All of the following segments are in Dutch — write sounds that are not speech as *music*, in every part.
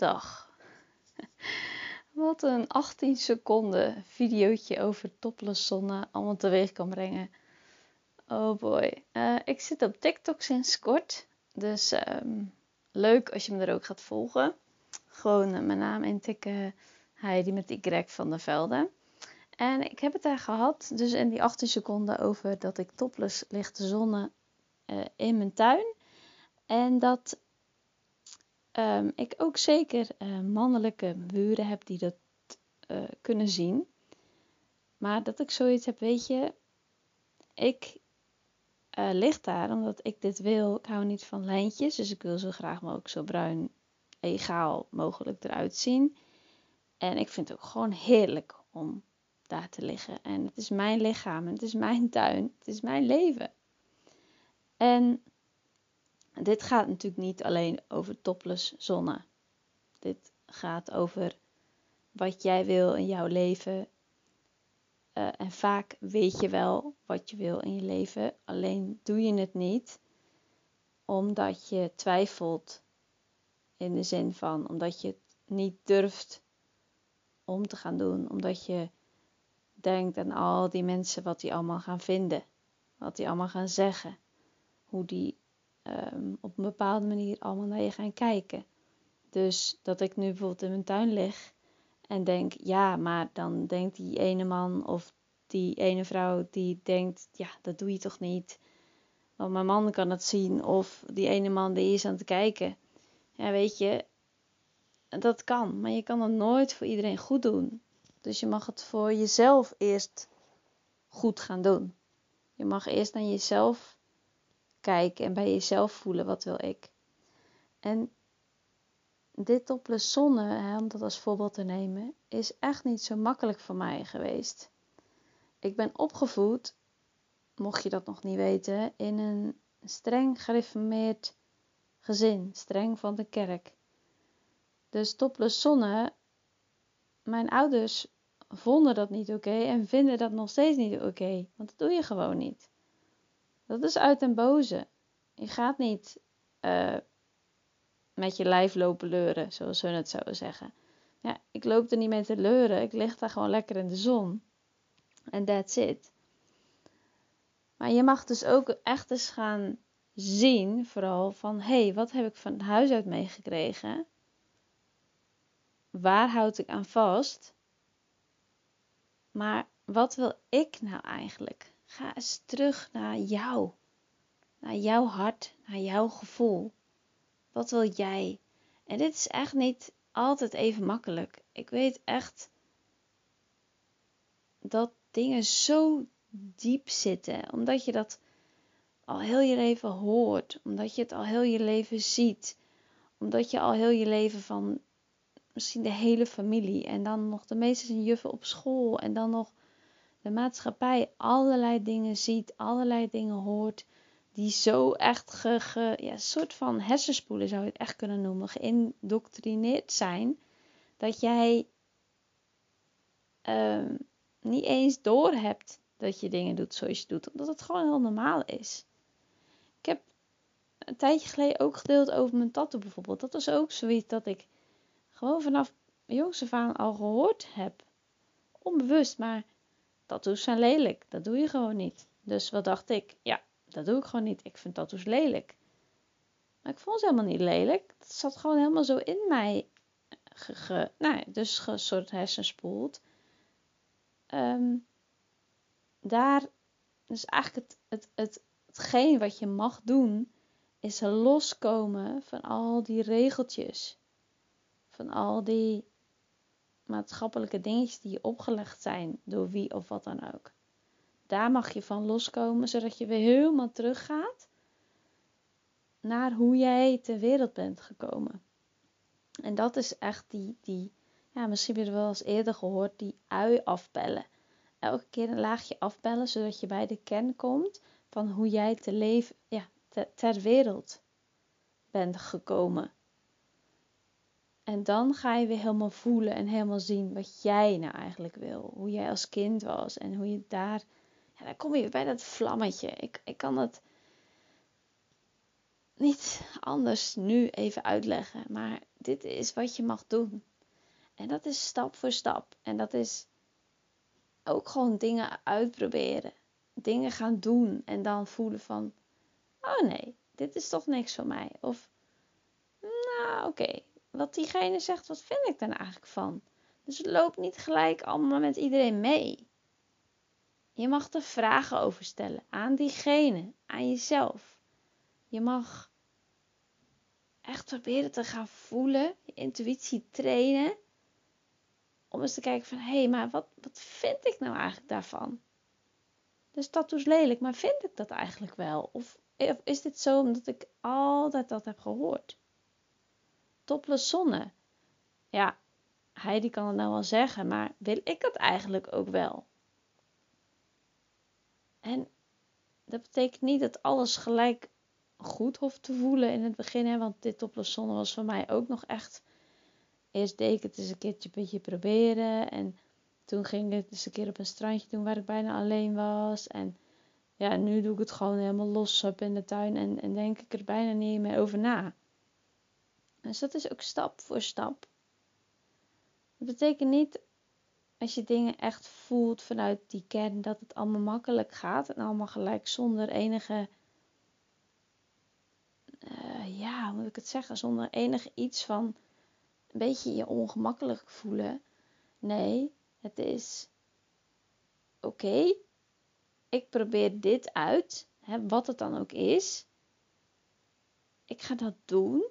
dag. *laughs* Wat een 18 seconden videootje over topless zonne allemaal teweeg kan brengen. Oh boy. Uh, ik zit op TikTok sinds kort. Dus um, leuk als je me er ook gaat volgen. Gewoon uh, mijn naam intikken. Heidi met Y van de Velden. En ik heb het daar gehad, dus in die 18 seconden, over dat ik topless ligt te zonnen uh, in mijn tuin. En dat um, ik ook zeker uh, mannelijke buren heb die dat uh, kunnen zien. Maar dat ik zoiets heb, weet je, ik uh, lig daar omdat ik dit wil. Ik hou niet van lijntjes, dus ik wil zo graag mogelijk zo bruin egaal mogelijk eruit zien. En ik vind het ook gewoon heerlijk om daar te liggen. En het is mijn lichaam, het is mijn tuin, het is mijn leven. En dit gaat natuurlijk niet alleen over topless zonne. Dit gaat over wat jij wil in jouw leven. Uh, en vaak weet je wel wat je wil in je leven, alleen doe je het niet omdat je twijfelt in de zin van omdat je het niet durft om te gaan doen, omdat je denkt aan al die mensen wat die allemaal gaan vinden, wat die allemaal gaan zeggen, hoe die um, op een bepaalde manier allemaal naar je gaan kijken. Dus dat ik nu bijvoorbeeld in mijn tuin lig en denk, ja, maar dan denkt die ene man of die ene vrouw die denkt, ja, dat doe je toch niet. Want mijn man kan het zien of die ene man die is aan het kijken. Ja, weet je, dat kan, maar je kan het nooit voor iedereen goed doen. Dus je mag het voor jezelf eerst goed gaan doen. Je mag eerst naar jezelf kijken en bij jezelf voelen wat wil ik. En dit topless zonne, om dat als voorbeeld te nemen, is echt niet zo makkelijk voor mij geweest. Ik ben opgevoed, mocht je dat nog niet weten, in een streng gereformeerd gezin, streng van de kerk. Dus zonne, mijn ouders vonden dat niet oké en vinden dat nog steeds niet oké, want dat doe je gewoon niet. Dat is uit den boze. Je gaat niet uh, met je lijf lopen leuren, zoals hun het zouden zeggen. Ja, ik loop er niet mee te leuren. Ik lig daar gewoon lekker in de zon. En that's it. Maar je mag dus ook echt eens gaan zien, vooral van hé, hey, wat heb ik van huis uit meegekregen? Waar houd ik aan vast? Maar wat wil ik nou eigenlijk? Ga eens terug naar jou, naar jouw hart, naar jouw gevoel. Wat wil jij? En dit is echt niet altijd even makkelijk. Ik weet echt dat dingen zo diep zitten, omdat je dat al heel je leven hoort, omdat je het al heel je leven ziet, omdat je al heel je leven van misschien de hele familie en dan nog de meeste juffen op school en dan nog de maatschappij allerlei dingen ziet, allerlei dingen hoort, die zo echt ge, ge, ja, soort van hersenspoelen zou je het echt kunnen noemen, geïndoctrineerd zijn, dat jij um, niet eens door hebt dat je dingen doet zoals je doet, omdat het gewoon heel normaal is. Ik heb een tijdje geleden ook gedeeld over mijn tattoo bijvoorbeeld. Dat was ook zoiets dat ik gewoon vanaf jongs af al gehoord heb. Onbewust, maar tattoos zijn lelijk. Dat doe je gewoon niet. Dus wat dacht ik? Ja, dat doe ik gewoon niet. Ik vind tattoos lelijk. Maar ik vond ze helemaal niet lelijk. Het zat gewoon helemaal zo in mij. Ge, nou, dus een soort hersenspoeld. Um, daar, dus eigenlijk het, het, het, hetgeen wat je mag doen, is loskomen van al die regeltjes. Van al die maatschappelijke dingetjes die je opgelegd zijn door wie of wat dan ook. Daar mag je van loskomen, zodat je weer helemaal teruggaat naar hoe jij ter wereld bent gekomen. En dat is echt die, die ja, misschien heb je wel eens eerder gehoord, die ui afbellen. Elke keer een laagje afbellen, zodat je bij de kern komt van hoe jij te leven, ja, ter wereld bent gekomen. En dan ga je weer helemaal voelen en helemaal zien wat jij nou eigenlijk wil. Hoe jij als kind was en hoe je daar. Ja, dan kom je bij dat vlammetje. Ik, ik kan het niet anders nu even uitleggen. Maar dit is wat je mag doen. En dat is stap voor stap. En dat is ook gewoon dingen uitproberen. Dingen gaan doen en dan voelen van, oh nee, dit is toch niks voor mij. Of, nou oké, wat diegene zegt, wat vind ik daar eigenlijk van? Dus loop niet gelijk allemaal met iedereen mee. Je mag er vragen over stellen aan diegene, aan jezelf. Je mag echt proberen te gaan voelen, je intuïtie trainen. Om eens te kijken van, hé, hey, maar wat, wat vind ik nou eigenlijk daarvan? Dus dat is lelijk, maar vind ik dat eigenlijk wel? Of, of is dit zo omdat ik altijd dat heb gehoord? Topless zonne. Ja, Heidi kan het nou wel zeggen, maar wil ik het eigenlijk ook wel? En dat betekent niet dat alles gelijk goed hoeft te voelen in het begin. Hè, want dit topless zonne was voor mij ook nog echt... Eerst deed ik het eens een keertje een beetje proberen. En toen ging ik het eens een keer op een strandje doen waar ik bijna alleen was. En ja, nu doe ik het gewoon helemaal los op in de tuin. En, en denk ik er bijna niet meer over na. Dus dat is ook stap voor stap. Dat betekent niet als je dingen echt voelt vanuit die kern dat het allemaal makkelijk gaat en allemaal gelijk zonder enige, uh, ja, hoe moet ik het zeggen, zonder enig iets van een beetje je ongemakkelijk voelen. Nee, het is oké, ik probeer dit uit, hè, wat het dan ook is. Ik ga dat doen.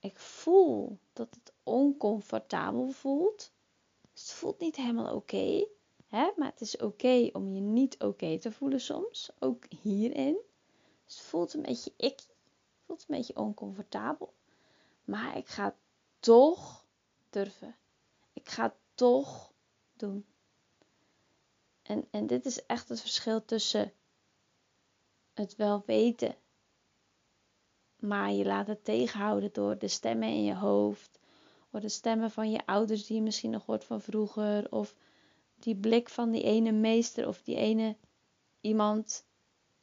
Ik voel dat het oncomfortabel voelt. Dus het voelt niet helemaal oké. hè? maar het is oké om je niet oké te voelen soms. Ook hierin. Dus het voelt een beetje ik. Voelt een beetje oncomfortabel. Maar ik ga toch durven. Ik ga toch doen. En, en dit is echt het verschil tussen het wel weten, maar je laat het tegenhouden door de stemmen in je hoofd, of de stemmen van je ouders die je misschien nog hoort van vroeger, of die blik van die ene meester of die ene iemand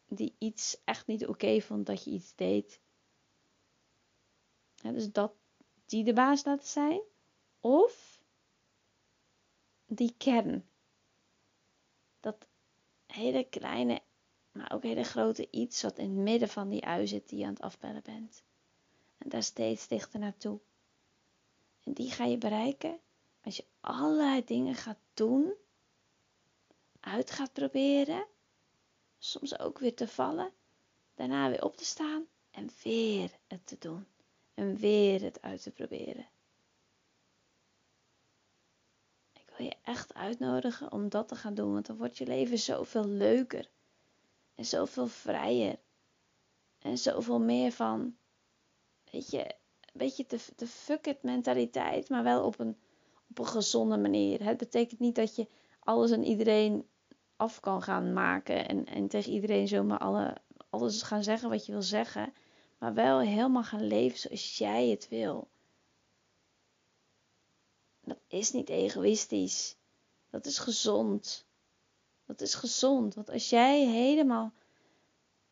die iets echt niet oké vond dat je iets deed. dus dat die de baas laten zijn, of die kern. Dat hele kleine, maar ook hele grote iets wat in het midden van die ui zit die je aan het afbellen bent. En daar steeds dichter naartoe. En die ga je bereiken als je allerlei dingen gaat doen, uit gaat proberen, soms ook weer te vallen, daarna weer op te staan en weer het te doen. En weer het uit te proberen. Ik wil je echt uitnodigen om dat te gaan doen, want dan wordt je leven zoveel leuker en zoveel vrijer en zoveel meer van, weet je, beetje de, de fuck it mentaliteit, maar wel op een, op een gezonde manier. Het betekent niet dat je alles en iedereen af kan gaan maken en, en tegen iedereen zomaar alle, alles gaan zeggen wat je wil zeggen, maar wel helemaal gaan leven zoals jij het wil. Dat is niet egoïstisch. Dat is gezond. Dat is gezond. Want als jij helemaal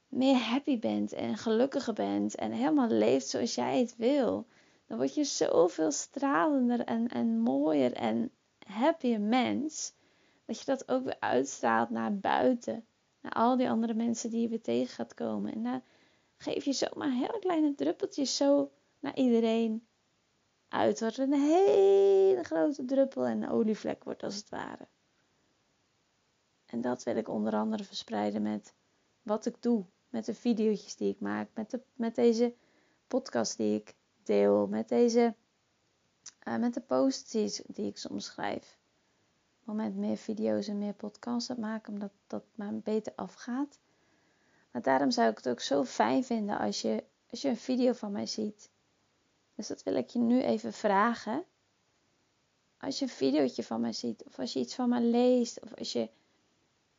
meer happy bent en gelukkiger bent en helemaal leeft zoals jij het wil, dan word je zoveel stralender en, en mooier en happier mens, dat je dat ook weer uitstraalt naar buiten, naar al die andere mensen die je weer tegen gaat komen. En dan geef je zomaar heel kleine druppeltjes zo naar iedereen uit, wat een hele grote druppel en een olievlek wordt als het ware. En dat wil ik onder andere verspreiden met wat ik doe met de video's die ik maak, met, de, met deze podcast die ik deel, met deze, uh, met de posts die, ik soms schrijf. Op moment meer video's en meer podcasts maken, omdat dat maar beter afgaat. Maar daarom zou ik het ook zo fijn vinden als je, als je een video van mij ziet. Dus dat wil ik je nu even vragen. Als je een videootje van mij ziet, of als je iets van mij leest, of als je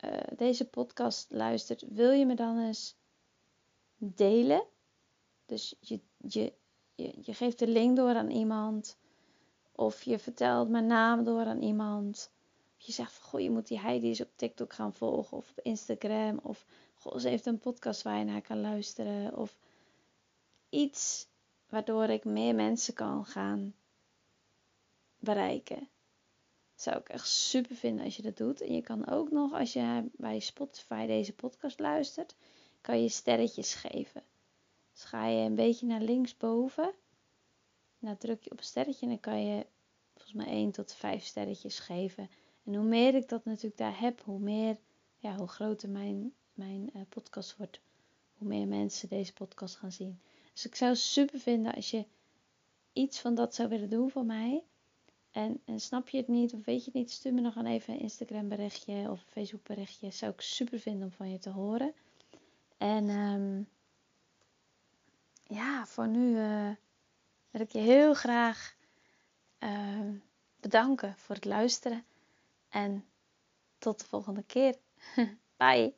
uh, deze podcast luistert, wil je me dan eens delen. Dus je, je, je, je geeft de link door aan iemand. Of je vertelt mijn naam door aan iemand. Je zegt van, goh, je moet die Heidi eens op TikTok gaan volgen. Of op Instagram. Of, goh, ze heeft een podcast waar je naar kan luisteren. Of iets waardoor ik meer mensen kan gaan bereiken. Zou ik echt super vinden als je dat doet. En je kan ook nog, als je bij Spotify deze podcast luistert, kan je sterretjes geven. Dus ga je een beetje naar linksboven. Dan druk je op sterretje en dan kan je volgens mij 1 tot 5 sterretjes geven. En hoe meer ik dat natuurlijk daar heb, hoe meer, ja, hoe groter mijn, mijn uh, podcast wordt. Hoe meer mensen deze podcast gaan zien. Dus ik zou het super vinden als je iets van dat zou willen doen voor mij. En, en, snap je het niet of weet je het niet, stuur me nog even een Instagram berichtje of een Facebook berichtje. Zou ik super vinden om van je te horen. En ehm, ja, voor nu eh, wil ik je heel graag ehm, bedanken voor het luisteren. En tot de volgende keer. *laughs* Bye.